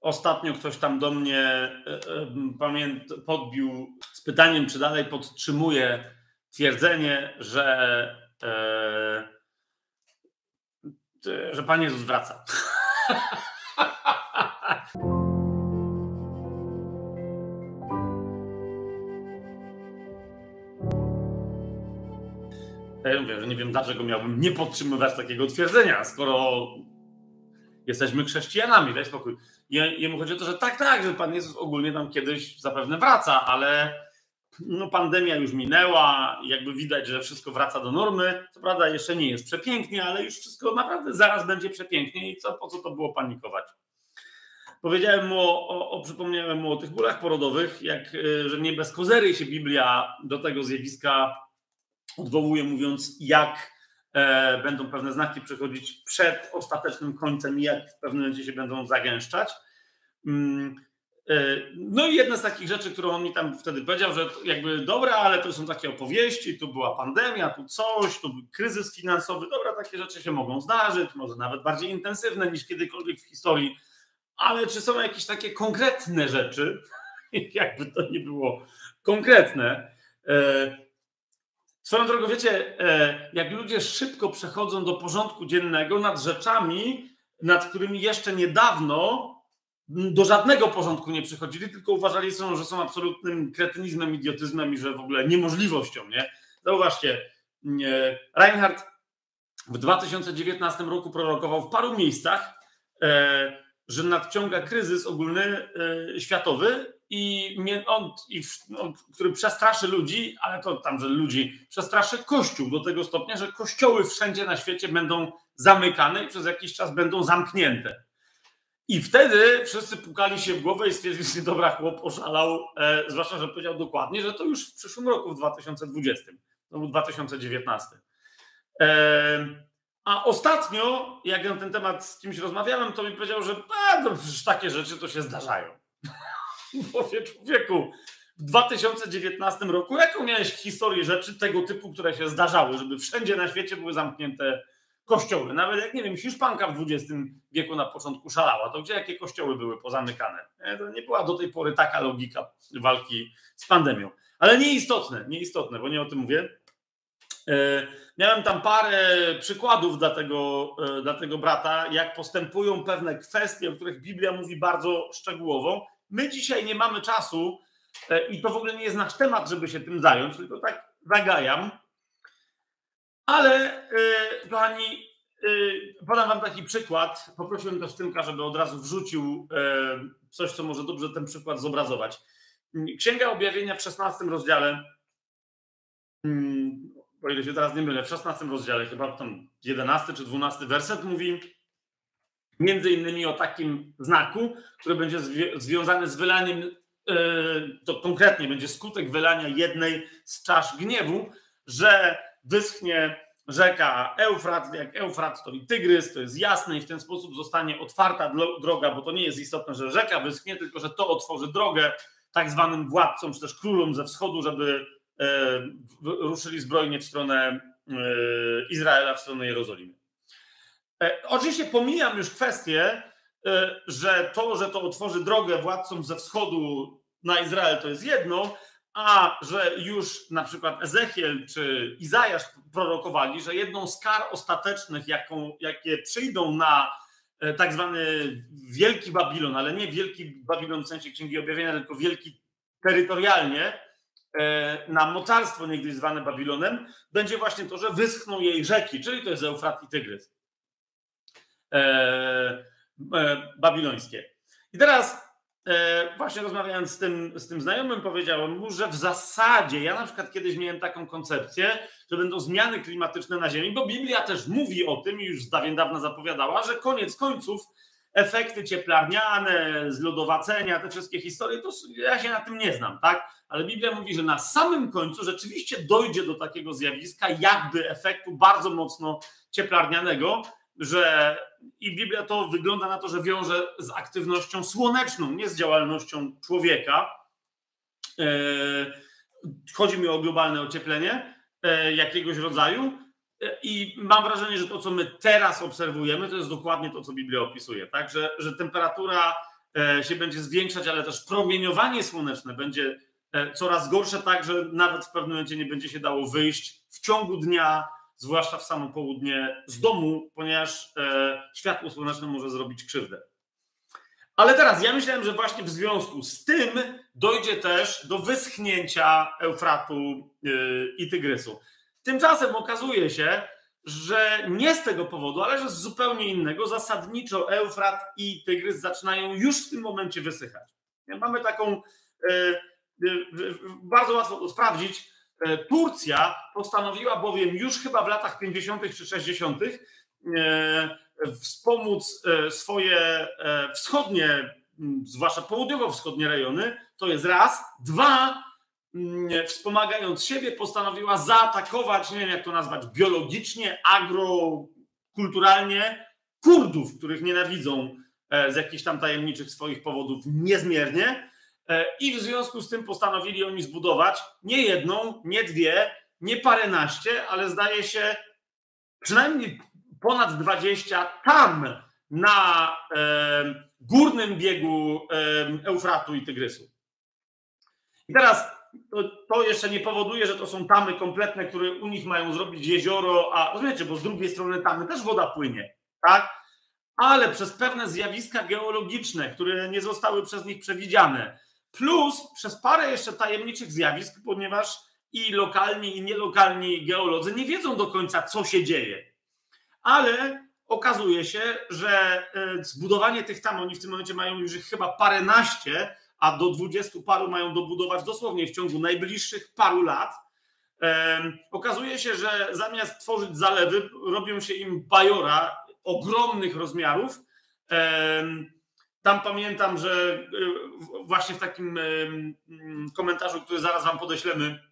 Ostatnio ktoś tam do mnie pamięt, podbił z pytaniem, czy dalej podtrzymuje twierdzenie, że, że Pan Jezus wraca. Ja mówię, że nie wiem, dlaczego miałbym nie podtrzymywać takiego twierdzenia, skoro jesteśmy chrześcijanami, daj spokój. Jemu chodzi o to, że tak, tak, że Pan Jezus ogólnie tam kiedyś zapewne wraca, ale no, pandemia już minęła, jakby widać, że wszystko wraca do normy. Co prawda jeszcze nie jest przepięknie, ale już wszystko naprawdę zaraz będzie przepięknie i co, po co to było panikować? Powiedziałem mu, o, o, o, przypomniałem mu o tych bólach porodowych, jak, y, że nie bez kozery się Biblia do tego zjawiska odwołuje, mówiąc, jak będą pewne znaki przychodzić przed ostatecznym końcem i jak w pewnym momencie się będą zagęszczać. Mm, e, no i jedna z takich rzeczy, którą on mi tam wtedy powiedział, że jakby dobra, ale to są takie opowieści, tu była pandemia, tu coś, tu był kryzys finansowy, dobra, takie rzeczy się mogą zdarzyć, może nawet bardziej intensywne niż kiedykolwiek w historii, ale czy są jakieś takie konkretne rzeczy, jakby to nie było konkretne, e, Swoją drogą, wiecie, e, jak ludzie szybko przechodzą do porządku dziennego nad rzeczami, nad którymi jeszcze niedawno do żadnego porządku nie przychodzili, tylko uważali, są, że są absolutnym kretynizmem, idiotyzmem i że w ogóle niemożliwością. Nie? Zauważcie, Reinhardt w 2019 roku prorokował w paru miejscach, e, że nadciąga kryzys ogólny e, światowy i on, i, no, który przestraszy ludzi, ale to tam, że ludzi przestraszy Kościół do tego stopnia, że kościoły wszędzie na świecie będą zamykane i przez jakiś czas będą zamknięte. I wtedy wszyscy pukali się w głowę i stwierdzili, że dobra, chłop oszalał, e, zwłaszcza, że powiedział dokładnie, że to już w przyszłym roku, w 2020, to był 2019. E, a ostatnio, jak na ten temat z kimś rozmawiałem, to mi powiedział, że a, to takie rzeczy to się zdarzają. Mówię, człowieku, w 2019 roku, jaką miałeś historię rzeczy tego typu, które się zdarzały, żeby wszędzie na świecie były zamknięte kościoły? Nawet jak, nie wiem, Hiszpanka w XX wieku na początku szalała, to gdzie jakie kościoły były pozamykane? To nie była do tej pory taka logika walki z pandemią. Ale nieistotne, nieistotne, bo nie o tym mówię. E, miałem tam parę przykładów dla tego, e, dla tego brata, jak postępują pewne kwestie, o których Biblia mówi bardzo szczegółowo My dzisiaj nie mamy czasu e, i to w ogóle nie jest nasz temat, żeby się tym zająć, tylko tak zagajam. Ale e, kochani, podam wam taki przykład. Poprosiłem też Tymka, żeby od razu wrzucił coś, co może dobrze ten przykład zobrazować. Księga Objawienia w 16 rozdziale, hmm, o ile się teraz nie mylę, w 16 rozdziale, chyba tam 11 czy 12 werset mówi, między innymi o takim znaku, który będzie związany z wylaniem, e, to konkretnie będzie skutek wylania jednej z czasz gniewu, że wyschnie rzeka Eufrat, jak Eufrat to i Tygrys, to jest jasne i w ten sposób zostanie otwarta droga, bo to nie jest istotne, że rzeka wyschnie, tylko że to otworzy drogę tak zwanym władcom, czy też królom ze wschodu, żeby ruszyli zbrojnie w stronę e, Izraela, w stronę Jerozolimy. E, oczywiście pomijam już kwestię, e, że to, że to otworzy drogę władcom ze wschodu na Izrael, to jest jedno, a że już na przykład Ezechiel czy Izajasz prorokowali, że jedną z kar ostatecznych, jaką, jakie przyjdą na e, tak zwany Wielki Babilon, ale nie Wielki Babilon w sensie Księgi Objawienia, tylko wielki terytorialnie, na mocarstwo niegdyś zwane Babilonem, będzie właśnie to, że wyschną jej rzeki, czyli to jest Eufrat i Tygrys. E, e, babilońskie. I teraz e, właśnie rozmawiając z tym, z tym znajomym, powiedziałem mu, że w zasadzie ja na przykład kiedyś miałem taką koncepcję, że będą zmiany klimatyczne na Ziemi, bo Biblia też mówi o tym i już z dawien dawna zapowiadała, że koniec końców efekty cieplarniane, zlodowacenia, te wszystkie historie, to ja się na tym nie znam, tak? Ale Biblia mówi, że na samym końcu rzeczywiście dojdzie do takiego zjawiska, jakby efektu bardzo mocno cieplarnianego, że i Biblia to wygląda na to, że wiąże z aktywnością słoneczną, nie z działalnością człowieka. E, chodzi mi o globalne ocieplenie e, jakiegoś rodzaju. E, I mam wrażenie, że to, co my teraz obserwujemy, to jest dokładnie to, co Biblia opisuje. Tak? Że, że temperatura się będzie zwiększać, ale też promieniowanie słoneczne będzie coraz gorsze, tak że nawet w pewnym momencie nie będzie się dało wyjść w ciągu dnia, zwłaszcza w samo południe z domu, ponieważ światło słoneczne może zrobić krzywdę. Ale teraz ja myślałem, że właśnie w związku z tym dojdzie też do wyschnięcia Eufratu i Tygrysu. Tymczasem okazuje się, że nie z tego powodu, ale że z zupełnie innego. Zasadniczo Eufrat i Tygrys zaczynają już w tym momencie wysychać. Mamy taką, y, y, bardzo łatwo to sprawdzić. Turcja postanowiła bowiem już chyba w latach 50. czy 60 wspomóc e, swoje e, wschodnie, zwłaszcza południowo-wschodnie rejony, to jest raz. Dwa, wspomagając siebie, postanowiła zaatakować, nie wiem jak to nazwać, biologicznie, agrokulturalnie Kurdów, których nienawidzą e, z jakichś tam tajemniczych swoich powodów niezmiernie. I w związku z tym postanowili oni zbudować nie jedną, nie dwie, nie paręnaście, ale zdaje się przynajmniej ponad 20 tam na e, górnym biegu e, Eufratu i Tygrysu. I teraz to, to, jeszcze nie powoduje, że to są tamy kompletne, które u nich mają zrobić jezioro, a rozumiecie, bo z drugiej strony tamy też woda płynie, tak? Ale przez pewne zjawiska geologiczne, które nie zostały przez nich przewidziane, plus przez parę jeszcze tajemniczych zjawisk, ponieważ i lokalni, i nielokalni geolodzy nie wiedzą do końca, co się dzieje ale okazuje się, że e, zbudowanie tych tam, oni w tym momencie mają już chyba paręnaście, a do dwudziestu paru mają dobudować dosłownie w ciągu najbliższych paru lat. Okazuje się, że zamiast tworzyć zalewy, robią się im bajora ogromnych rozmiarów. Tam pamiętam, że e, właśnie w takim komentarzu, który zaraz Wam podeślemy,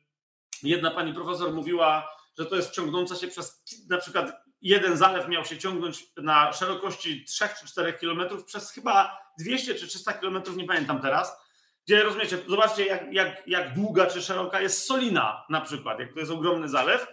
jedna pani profesor mówiła, że to jest ciągnąca się przez na przykład jeden zalew miał się ciągnąć na szerokości 3 czy 4 kilometrów przez chyba 200 czy 300 kilometrów, nie pamiętam teraz, gdzie rozumiecie, zobaczcie jak, jak, jak długa czy szeroka jest Solina na przykład, jak to jest ogromny zalew,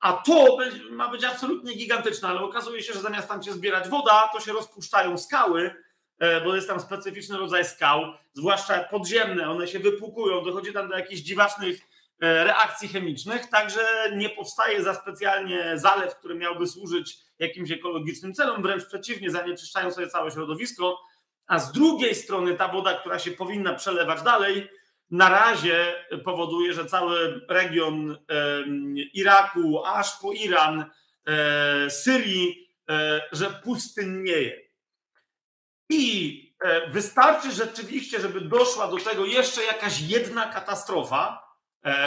a to ma być absolutnie gigantyczne, ale okazuje się, że zamiast tam się zbierać woda, to się rozpuszczają skały, e, bo jest tam specyficzny rodzaj skał, zwłaszcza podziemne, one się wypłukują, dochodzi tam do jakichś dziwacznych reakcji chemicznych, także nie powstaje za specjalnie zalew, który miałby służyć jakimś ekologicznym celom, wręcz przeciwnie, zanieczyszczają sobie całe środowisko, a z drugiej strony ta woda, która się powinna przelewać dalej, na razie powoduje, że cały region Iraku, aż po Iran, e, Syrii, e, że pustynnieje. I wystarczy rzeczywiście, żeby doszła do tego jeszcze jakaś jedna katastrofa, E,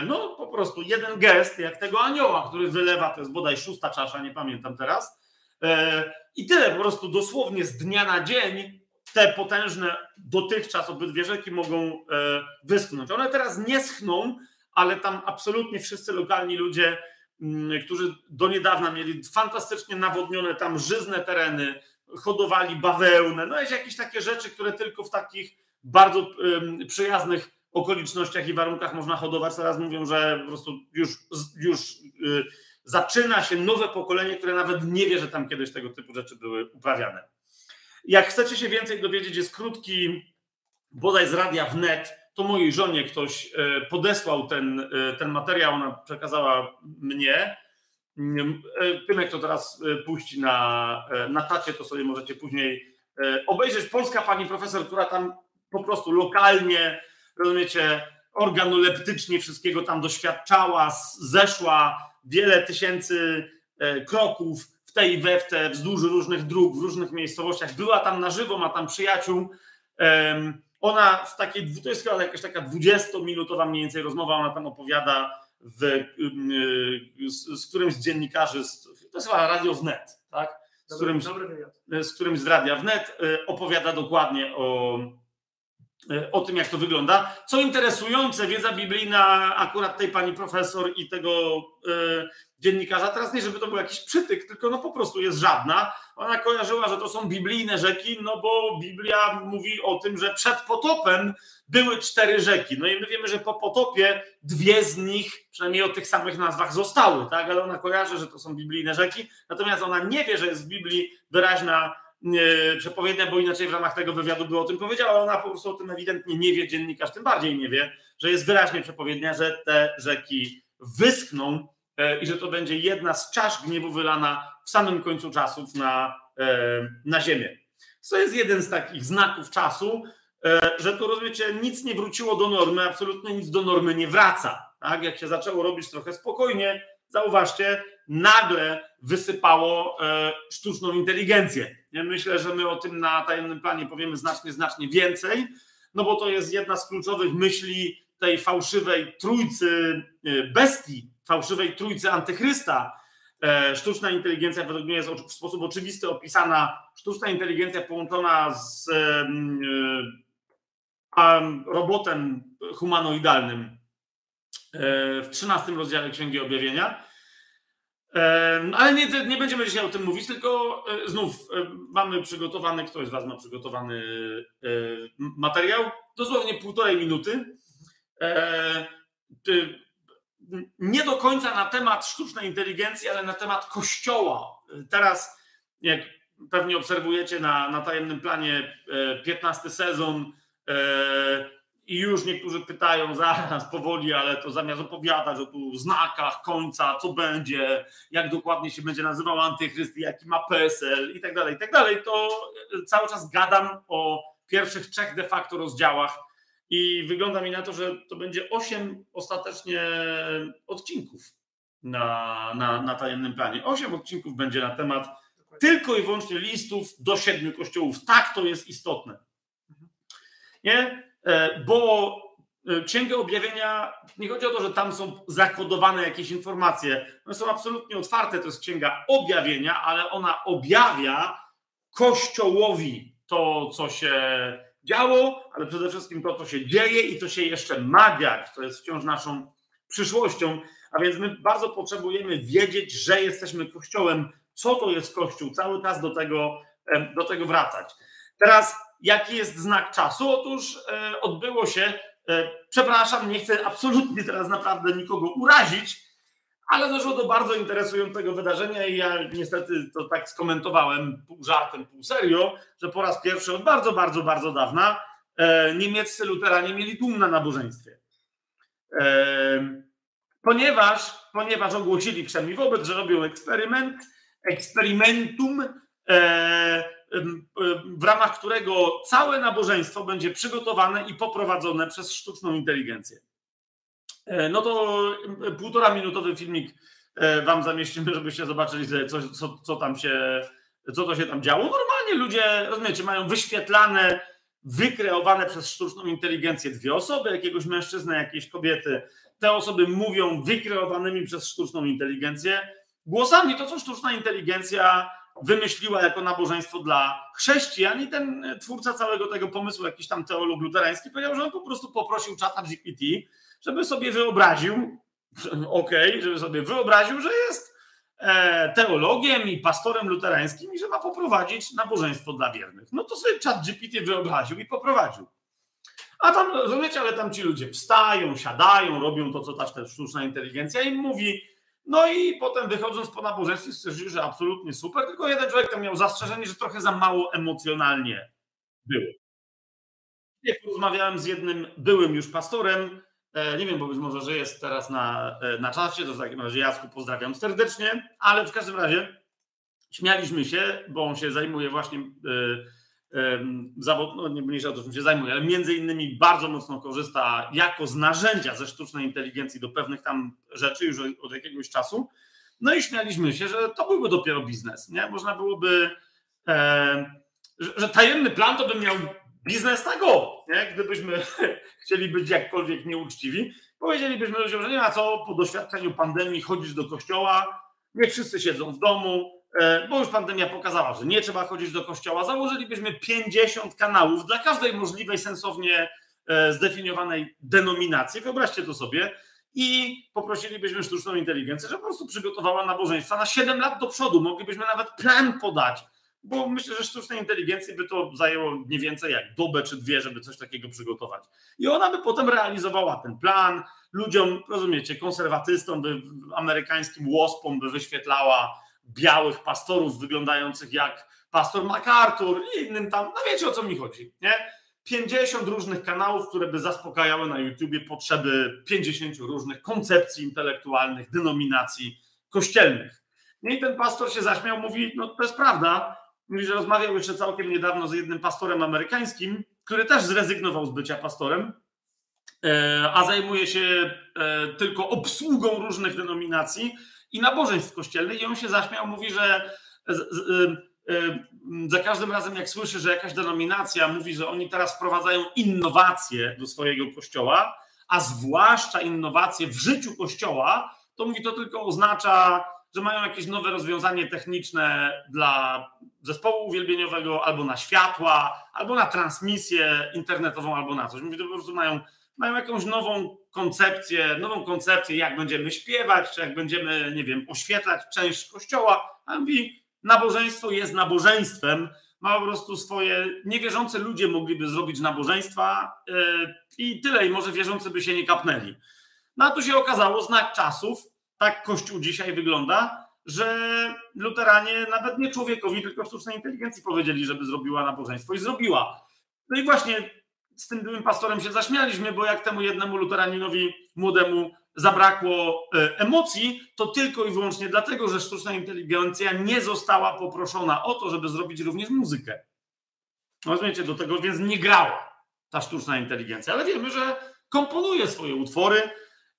no po prostu jeden gest, jak tego anioła, który wylewa, to jest bodaj szósta czasza, nie pamiętam teraz. E, I tyle, po prostu dosłownie z dnia na dzień te potężne dotychczas obydwie rzeki mogą e, wyschnąć. One teraz nie schną, ale tam absolutnie wszyscy lokalni ludzie, mm, którzy do niedawna mieli fantastycznie nawodnione tam żyzne tereny, hodowali bawełnę, no jest jakieś takie rzeczy, które tylko w takich bardzo przyjaznych okolicznościach i warunkach można hodować. Teraz mówią, że po prostu już, już yy, zaczyna się nowe pokolenie, które nawet nie wie, że tam kiedyś tego typu rzeczy były uprawiane. Jak chcecie się więcej dowiedzieć, jest krótki, bodaj z radia wnet, to mojej żonie ktoś y, podesłał ten, y, ten materiał, ona przekazała mnie. Tym, jak to teraz y, puści na, na czacie, to sobie możecie później obejrzeć. Polska pani profesor, która tam po prostu lokalnie rozumiecie, organoleptycznie wszystkiego tam doświadczała, zeszła wiele tysięcy e, kroków w tej i we w te, wzdłuż różnych dróg, w różnych miejscowościach. Była tam na żywo, ma tam przyjaciół. Ona w takiej, to jest chyba jakaś taka 20-minutowa mniej więcej rozmowa, ona tam opowiada w, y, z, z którymś z dziennikarzy, z, to jest chyba Radio Wnet, tak? Z którymś, z którymś z Radia Wnet e, opowiada dokładnie o, E, o tym, jak to wygląda. Co interesujące, wiedza biblijna akurat tej pani profesor i tego e, dziennikarza, teraz nie, żeby to był jakiś przytyk, tylko no po prostu jest żadna. Ona kojarzyła, że to są biblijne rzeki, no bo Biblia mówi o tym, że przed potopem były cztery rzeki. No i my wiemy, że po potopie dwie z nich, przynajmniej o tych samych nazwach, zostały, tak? Ale ona kojarzy, że to są biblijne rzeki, natomiast ona nie wie, że jest w Biblii wyraźna przepowiednia, bo inaczej w ramach tego wywiadu by o tym powiedziała, ale ona po prostu o tym ewidentnie nie wie, dziennikarz tym bardziej nie wie, że jest wyraźnie przepowiednia, że te rzeki wyschną e, i że to będzie jedna z czasz gniewu wylana w samym końcu czasów na, e, na ziemię. To jest jeden z takich znaków czasu, e, że tu rozumiecie, nic nie wróciło do normy, absolutnie nic do normy nie wraca. Tak? Jak się zaczęło robić trochę spokojnie, zauważcie, nagle wysypało sztuczną inteligencję. Ja myślę, że my o tym na tajemnym planie powiemy znacznie, znacznie więcej, no bo to jest jedna z kluczowych myśli tej fałszywej trójcy e, bestii, fałszywej trójcy antychrysta, e, sztuczna inteligencja według mnie jest w sposób oczywisty opisana. Sztuczna inteligencja połączona z e, robotem humanoidalnym w 13 rozdziale Księgi Objawienia. Ale nie, nie będziemy dzisiaj o tym mówić, tylko znów mamy przygotowany, ktoś z Was ma przygotowany materiał, dosłownie półtorej minuty, E, nie do końca na temat sztucznej inteligencji, ale na temat kościoła. Teraz, jak pewnie obserwujecie na, na tajemnym planie, 15 e, sezon e, i już niektórzy pytają zaraz powoli, ale to zamiast opowiadać o tu znakach końca, co będzie, jak dokładnie się będzie nazywał antychryst, jaki ma PSL i tak dalej, i tak dalej, to cały czas gadam o pierwszych trzech de facto rozdziałach i wygląda mi na to, że to będzie osiem ostatecznie odcinków na, na, na tajemnym planie. Osiem odcinków będzie na temat tylko i wyłącznie listów do siedmiu kościołów. Tak to jest istotne. Nie? E, bo e, Księgę Objawienia, nie chodzi o to, że tam są zakodowane jakieś informacje. One są absolutnie otwarte, to jest Księga Objawienia, ale ona objawia Kościołowi to, co się działo, ale przede wszystkim to, co się dzieje i to się jeszcze ma dziać. To jest wciąż naszą przyszłością, a więc my bardzo potrzebujemy wiedzieć, że jesteśmy Kościołem, co to jest Kościół, cały czas do tego, do tego wracać. Teraz, jaki jest znak czasu? Otóż e, odbyło się, e, przepraszam, nie chcę absolutnie teraz naprawdę nikogo urazić, ale doszło do bardzo interesującego wydarzenia i ja niestety to tak skomentowałem pół żartem, pół serio, że po raz pierwszy od bardzo, bardzo, bardzo dawna e, niemieccy luteranie mieli tłum na nabożeństwie. Ponieważ, ponieważ ogłosili wszemi wobec, że robią eksperyment, eksperymentum, w ramach którego całe nabożeństwo będzie przygotowane i poprowadzone przez sztuczną inteligencję. E, no to e, półtora minutowy filmik e, wam zamieścimy, żebyście zobaczyli, co, co, co tam się, co to się tam działo. Normalnie ludzie, rozumiecie, mają wyświetlane, wykreowane przez sztuczną inteligencję dwie osoby, jakiegoś mężczyzny, jakiejś kobiety. Te osoby mówią wykreowanymi przez sztuczną inteligencję głosami. To, co sztuczna inteligencja wymyśliła jako nabożeństwo dla chrześcijan i ten twórca całego tego pomysłu, jakiś tam teolog luterański, powiedział, że on po prostu poprosił czata GPT, żeby sobie wyobraził, ok, żeby sobie wyobraził, że jest e, teologiem i pastorem luterańskim i że ma poprowadzić nabożeństwo dla wiernych. No to sobie czat GPT wyobraził i poprowadził. A tam, rozumiecie, ale tam ci ludzie wstają, siadają, robią to, co ta sztuczna inteligencja im mówi. No i potem wychodząc po nabożeństwie stwierdzili, że absolutnie super, tylko jeden człowiek tam miał zastrzeżenie, że trochę za mało emocjonalnie było. Jak rozmawiałem z jednym byłym już pastorem, E, nie wiem, bo być może, że jest teraz na, e, na czasie, to w takim razie Jacku pozdrawiam serdecznie, ale w każdym razie śmialiśmy się, bo on się zajmuje właśnie e, zawod, no nie mniejsza o czym się zajmuje, ale między innymi bardzo mocno korzysta jako z narzędzia ze sztucznej inteligencji do pewnych tam rzeczy już od jakiegoś czasu. No i śmialiśmy się, że to byłby dopiero biznes, nie? Można byłoby, e, że, że tajemny plan to by miał biznes na go. Nie? Gdybyśmy chcieli być jakkolwiek nieuczciwi, powiedzielibyśmy ludziom, że nie ma co po doświadczeniu pandemii chodzić do kościoła, niech wszyscy siedzą w domu, bo już pandemia pokazała, że nie trzeba chodzić do kościoła. Założylibyśmy 50 kanałów dla każdej możliwej, sensownie e, zdefiniowanej denominacji. Wyobraźcie to sobie. I poprosilibyśmy sztuczną inteligencję, żeby po prostu przygotowała nabożeństwa na 7 lat do przodu. Moglibyśmy nawet plan podać bo myślę, że sztucznej inteligencji by to zajęło nie więcej jak dobę czy dwie, żeby coś takiego przygotować. I ona by potem realizowała ten plan. Ludziom, rozumiecie, konserwatystom, by amerykańskim łospom by wyświetlała białych pastorów wyglądających jak pastor MacArthur i innym tam, no wiecie o co mi chodzi, nie? 50 różnych kanałów, które by zaspokajały na YouTubie potrzeby 50 różnych koncepcji intelektualnych, denominacji kościelnych. No i ten pastor się zaśmiał, mówi, no to jest prawda, mówi, że rozmawiał jeszcze całkiem niedawno z jednym pastorem amerykańskim, który też zrezygnował z bycia pastorem, a zajmuje się e, tylko obsługą różnych denominacji i nabożeństw kościelnych i on się zaśmiał, mówi, że za każdym razem, jak słyszy, że jakaś denominacja mówi, że oni teraz wprowadzają innowacje do swojego kościoła, a zwłaszcza innowacje w życiu kościoła, to mówi to tylko oznacza, że mają jakieś nowe rozwiązanie techniczne dla zespołu uwielbieniowego, albo na światła, albo na transmisję internetową, albo na coś. Mówi, to po prostu mają, mają jakąś nową koncepcję, nową koncepcję, jak będziemy śpiewać, czy jak będziemy, nie wiem, oświetlać część kościoła. A mówi, nabożeństwo jest nabożeństwem, ma po prostu swoje. Niewierzące ludzie mogliby zrobić nabożeństwa yy, i tyle, i może wierzący by się nie kapnęli. No a tu się okazało, znak czasów, tak Kościół dzisiaj wygląda, że luteranie nawet nie człowiekowi, tylko sztucznej inteligencji powiedzieli, żeby zrobiła nabożeństwo i zrobiła. No i właśnie z tym byłym pastorem się zaśmialiśmy, bo jak temu jednemu luteraninowi młodemu zabrakło e, emocji, to tylko i wyłącznie dlatego, że sztuczna inteligencja nie została poproszona o to, żeby zrobić również muzykę. Rozumiecie, do tego więc nie grała ta sztuczna inteligencja, ale wiemy, że komponuje swoje utwory.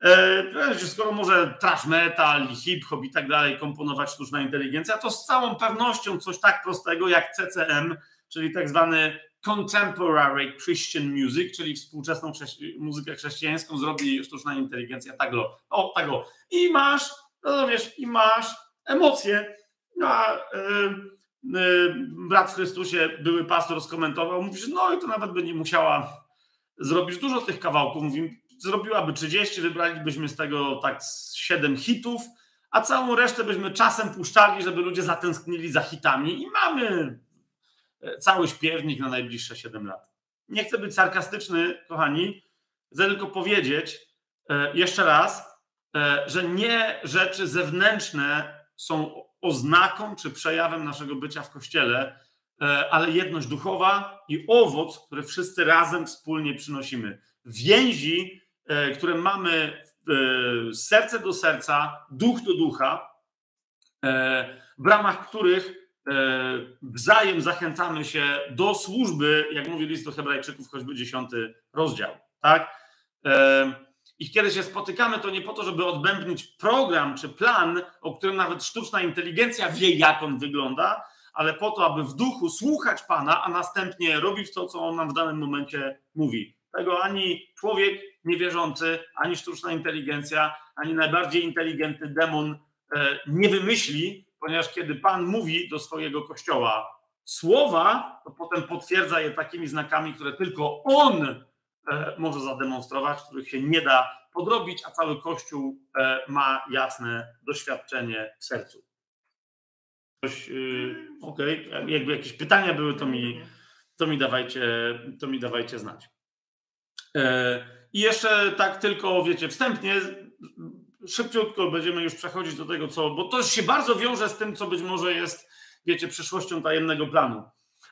E, skoro może trash metal hip-hop i tak dalej komponować sztuczna inteligencja, to z całą pewnością coś tak prostego jak CCM, czyli tak zwany contemporary Christian music, czyli współczesną chrześci muzykę chrześcijańską zrobi sztuczna inteligencja tak o, o tak o. I masz, rozumiesz, i masz emocje. No, a yy, brat w Chrystusie, były pastor skomentował, mówi, że no i to nawet by nie musiała zrobić dużo tych kawałków. Mówi, zrobiłaby 30, wybralibyśmy z tego tak 7 hitów, a całą resztę byśmy czasem puszczali, żeby ludzie zatęsknili za hitami i mamy cały śpiewnik na najbliższe 7 lat. Nie chcę być sarkastyczny, kochani, chcę tylko powiedzieć e, jeszcze raz, e, że nie rzeczy zewnętrzne są oznaką czy przejawem naszego bycia w kościele, e, ale jedność duchowa i owoc, który wszyscy razem wspólnie przynosimy. Więzi, które mamy serce do serca, duch do ducha, w ramach których E, wzajem zachęcamy się do służby, jak mówi list do Hebrajczyków, choćby dziesiąty rozdział. Tak? E, I kiedy się spotykamy, to nie po to, żeby odbębnić program czy plan, o którym nawet sztuczna inteligencja wie, jak on wygląda, ale po to, aby w duchu słuchać Pana, a następnie robić to, co on nam w danym momencie mówi. Tego ani człowiek niewierzący, ani sztuczna inteligencja, ani najbardziej inteligentny demon e, nie wymyśli, ponieważ kiedy Pan mówi do swojego kościoła słowa, to potem potwierdza je takimi znakami, które tylko On e, może zademonstrować, których się nie da podrobić, a cały Kościół e, ma jasne doświadczenie w sercu. Coś, y, okej, okay. jakby jakieś pytania były, to mi, to mi, dawajcie, to mi dawajcie znać. E, I jeszcze tak tylko, wiecie, wstępnie szybciutko będziemy już przechodzić do tego, co, bo to się bardzo wiąże z tym, co być może jest, wiecie, przyszłością tajemnego planu.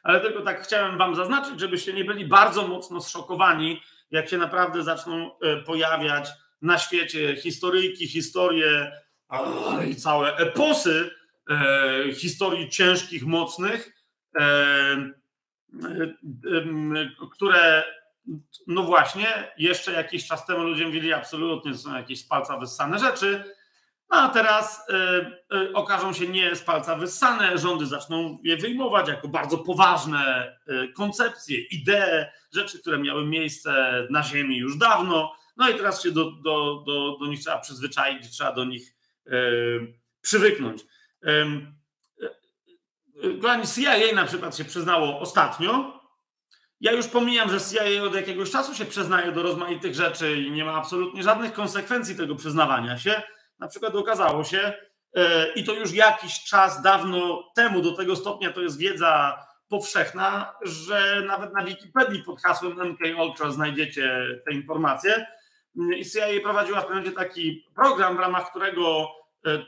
Ale tylko tak chciałem Wam zaznaczyć, żebyście nie byli bardzo mocno zszokowani, jak się naprawdę zaczną e, pojawiać na świecie historyjki, historie i całe eposy e, historii ciężkich, mocnych, e, które no właśnie, jeszcze jakiś czas temu ludzie mówili absolutnie, to są jakieś z palca wyssane rzeczy, no a teraz y, y, okażą się nie z palca wyssane, rządy zaczną je wyjmować jako bardzo poważne y, koncepcje, idee, rzeczy, które miały miejsce na Ziemi już dawno, no i teraz się do, do, do, do nich trzeba przyzwyczaić, trzeba do nich przywyknąć. CIA na przykład się przyznało ostatnio, ja już pomijam, że CIA od jakiegoś czasu się przyznaje do rozmaitych rzeczy i nie ma absolutnie żadnych konsekwencji tego przyznawania się. Na przykład okazało się, e, i to już jakiś czas dawno temu, do tego stopnia to jest wiedza powszechna, że nawet na Wikipedii pod hasłem MK Ultra znajdziecie te informacje. I CIA prowadziła w pewnym taki program, w ramach którego e, e,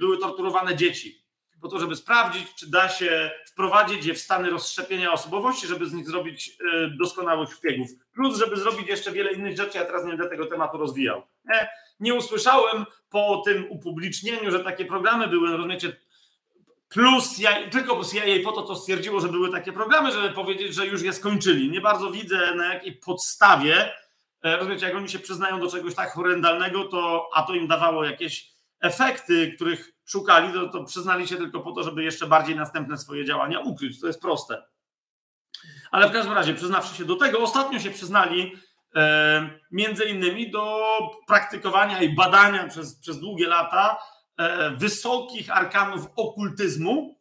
były torturowane dzieci po to, żeby sprawdzić, czy da się wprowadzić je w stany rozszczepienia osobowości, żeby z nich zrobić e, doskonałych szpiegów. Plus, żeby zrobić jeszcze wiele innych rzeczy. Ja teraz nie będę tego tematu rozwijał. Nie, nie usłyszałem po tym upublicznieniu, że takie programy były, no rozumiecie, plus ja, tylko CIA po to to stwierdziło, że były takie programy, żeby powiedzieć, że już je skończyli. Nie bardzo widzę na jakiej podstawie, e, rozumiecie, jak oni się przyznają do czegoś tak horrendalnego, to a to im dawało jakieś efekty, których szukali, to, to przyznali się tylko po to, żeby jeszcze bardziej następne swoje działania ukryć. To jest proste. Ale w każdym razie, przyznawszy się do tego, ostatnio się przyznali e, między innymi do praktykowania i badania przez, przez długie lata e, wysokich arkanów okultyzmu,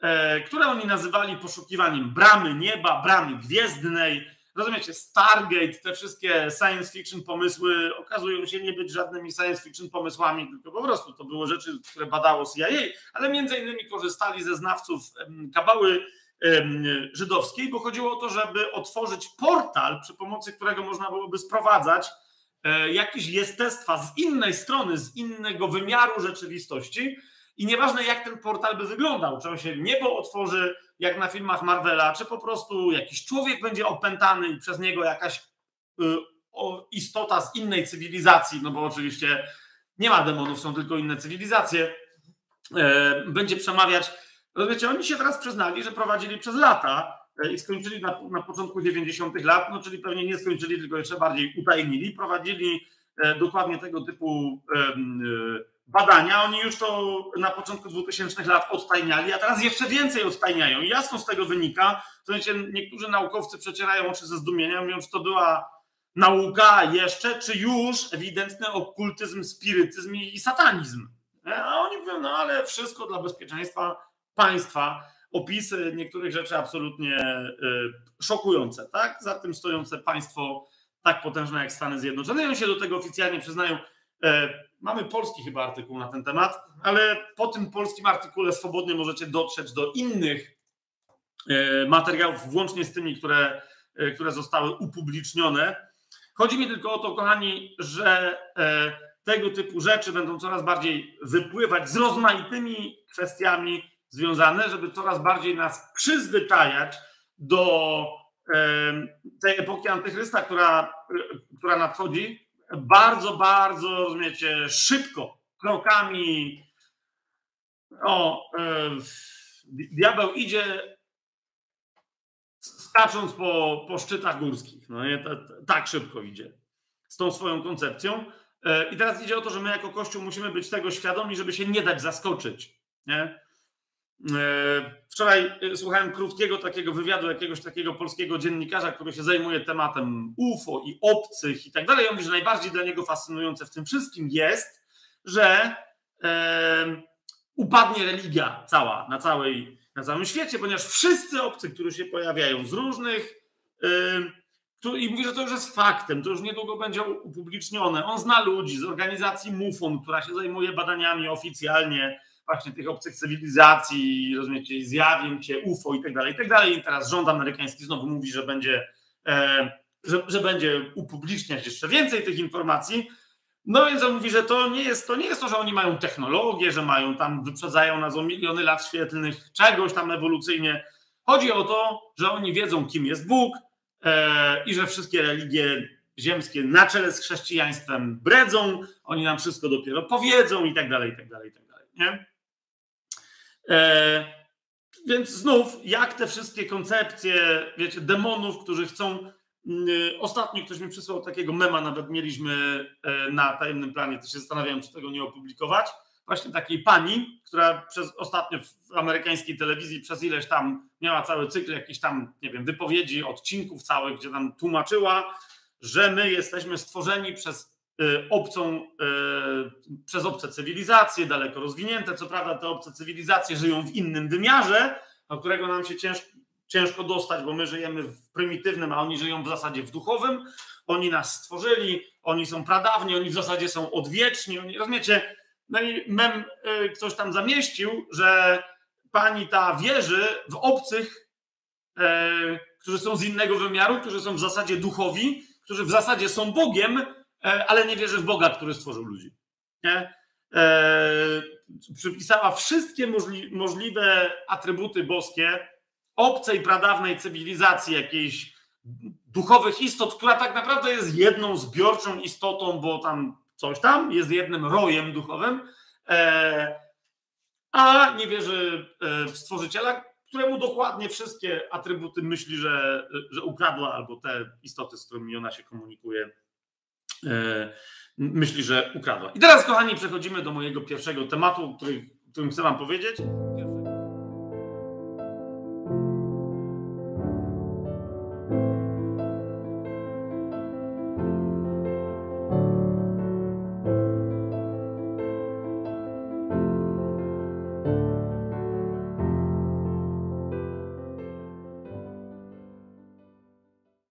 e, które oni nazywali poszukiwaniem bramy nieba, bramy gwiezdnej, rozumiecie, Stargate, te wszystkie science fiction pomysły okazują się nie być żadnymi science fiction pomysłami, tylko po prostu to były rzeczy, które badało CIA, ale między innymi korzystali ze znawców kabały żydowskiej, bo chodziło o to, żeby otworzyć portal, przy pomocy którego można byłoby sprowadzać e, jakieś jestestwa z innej strony, z innego wymiaru rzeczywistości, i nieważne, jak ten portal by wyglądał, czy on się niebo otworzy, jak na filmach Marvela, czy po prostu jakiś człowiek będzie opętany i przez niego jakaś y, istota z innej cywilizacji, no bo oczywiście nie ma demonów, są tylko inne cywilizacje, y, będzie przemawiać. Rozumiecie, oni się teraz przyznali, że prowadzili przez lata y, i skończyli na, na początku 90. lat, no czyli pewnie nie skończyli, tylko jeszcze bardziej utajnili. Prowadzili e, dokładnie tego typu badania, oni już to na początku 2000 lat odtajniali, a teraz jeszcze więcej odtajniają. I jasno z tego wynika, znaczy niektórzy naukowcy przecierają oczy ze zdumienia, mówią, to była nauka jeszcze, czy już ewidentny okultyzm, spirytyzm i satanizm. A oni mówią, no ale wszystko dla bezpieczeństwa państwa. Opisy niektórych rzeczy absolutnie y, szokujące, tak? Za tym stojące państwo tak potężne jak Stany Zjednoczone. I oni się do tego oficjalnie przyznają. Mamy polski chyba artykuł na ten temat, ale po tym polskim artykule swobodnie możecie dotrzeć do innych e, materiałów, włącznie z tymi, które, e, które zostały upublicznione. Chodzi mi tylko o to, kochani, że e, tego typu rzeczy będą coraz bardziej wypływać z rozmaitymi kwestiami związane, żeby coraz bardziej nas przyzwyczajać do tej epoki antychrysta, która, która nadchodzi, bardzo, bardzo, rozumiecie, szybko, krokami. O, e, diabeł idzie skacząc po, po szczytach górskich. No nie, tak szybko idzie z tą swoją koncepcją. E, I teraz idzie o to, że my jako Kościół musimy być tego świadomi, żeby się nie dać zaskoczyć. Nie? E, wczoraj e, słuchałem krótkiego takiego wywiadu jakiegoś takiego polskiego dziennikarza, który się zajmuje tematem UFO i obcych i tak dalej. On mówi, że najbardziej dla niego fascynujące w tym wszystkim jest, że e, upadnie religia cała na, całej, na całym świecie, ponieważ wszyscy obcy, którzy się pojawiają z różnych. E, i mówi, że to już jest faktem, to już niedługo będzie upublicznione. On zna ludzi z organizacji MUFON, która się zajmuje badaniami oficjalnie właśnie tych obcych cywilizacji, rozumiecie, zjawień cię, UFO i tak dalej, i tak dalej. I teraz rząd amerykański znowu mówi, że będzie, e, że, że będzie upubliczniać jeszcze więcej tych informacji. No więc on mówi, że to nie jest to, nie jest to, że oni mają technologię, że mają tam, wyprzedzają nas o miliony lat świetlnych, czegoś tam ewolucyjnie. Chodzi o to, że oni wiedzą, kim jest Bóg e, i że wszystkie religie ziemskie na czele z chrześcijaństwem bredzą, oni nam wszystko dopiero powiedzą i tak dalej, i tak dalej, i tak dalej. Nie? E, więc znów, jak te wszystkie koncepcje, wiecie, demonów, którzy chcą. Mm, ostatnio ktoś mi przysłał takiego mema, nawet mieliśmy e, na tajemnym planie, to się zastanawiałem, czy tego nie opublikować. Właśnie takiej pani, która przez ostatnio w amerykańskiej telewizji przez ileś tam miała cały cykl jakichś tam, nie wiem, wypowiedzi, odcinków całych, gdzie tam tłumaczyła, że my jesteśmy stworzeni przez Y, obcą, y, przez obce cywilizacje, daleko rozwinięte. Co prawda, te obce cywilizacje żyją w innym wymiarze, do którego nam się ciężko, ciężko dostać, bo my żyjemy w prymitywnym, a oni żyją w zasadzie w duchowym. Oni nas stworzyli, oni są pradawni, oni w zasadzie są odwieczni. Oni, rozumiecie? No i mem y, ktoś tam zamieścił, że pani ta wierzy w obcych, którzy są z innego wymiaru, którzy są w zasadzie duchowi, którzy w zasadzie są Bogiem, E, ale nie wierzy w Boga, który stworzył ludzi. Nie? E, przypisała wszystkie możli, możliwe atrybuty boskie obcej, pradawnej cywilizacji, jakiejś duchowych istot, która tak naprawdę jest jedną zbiorczą istotą, bo tam coś tam jest jednym rojem duchowym, e, a nie wierzy e, w stworzyciela, któremu dokładnie wszystkie atrybuty myśli, że, że ukradła, albo te istoty, z którymi ona się komunikuje, e, myśli, że ukradła. I teraz, kochani, przechodzimy do mojego pierwszego tematu, który, którym chcę Wam powiedzieć.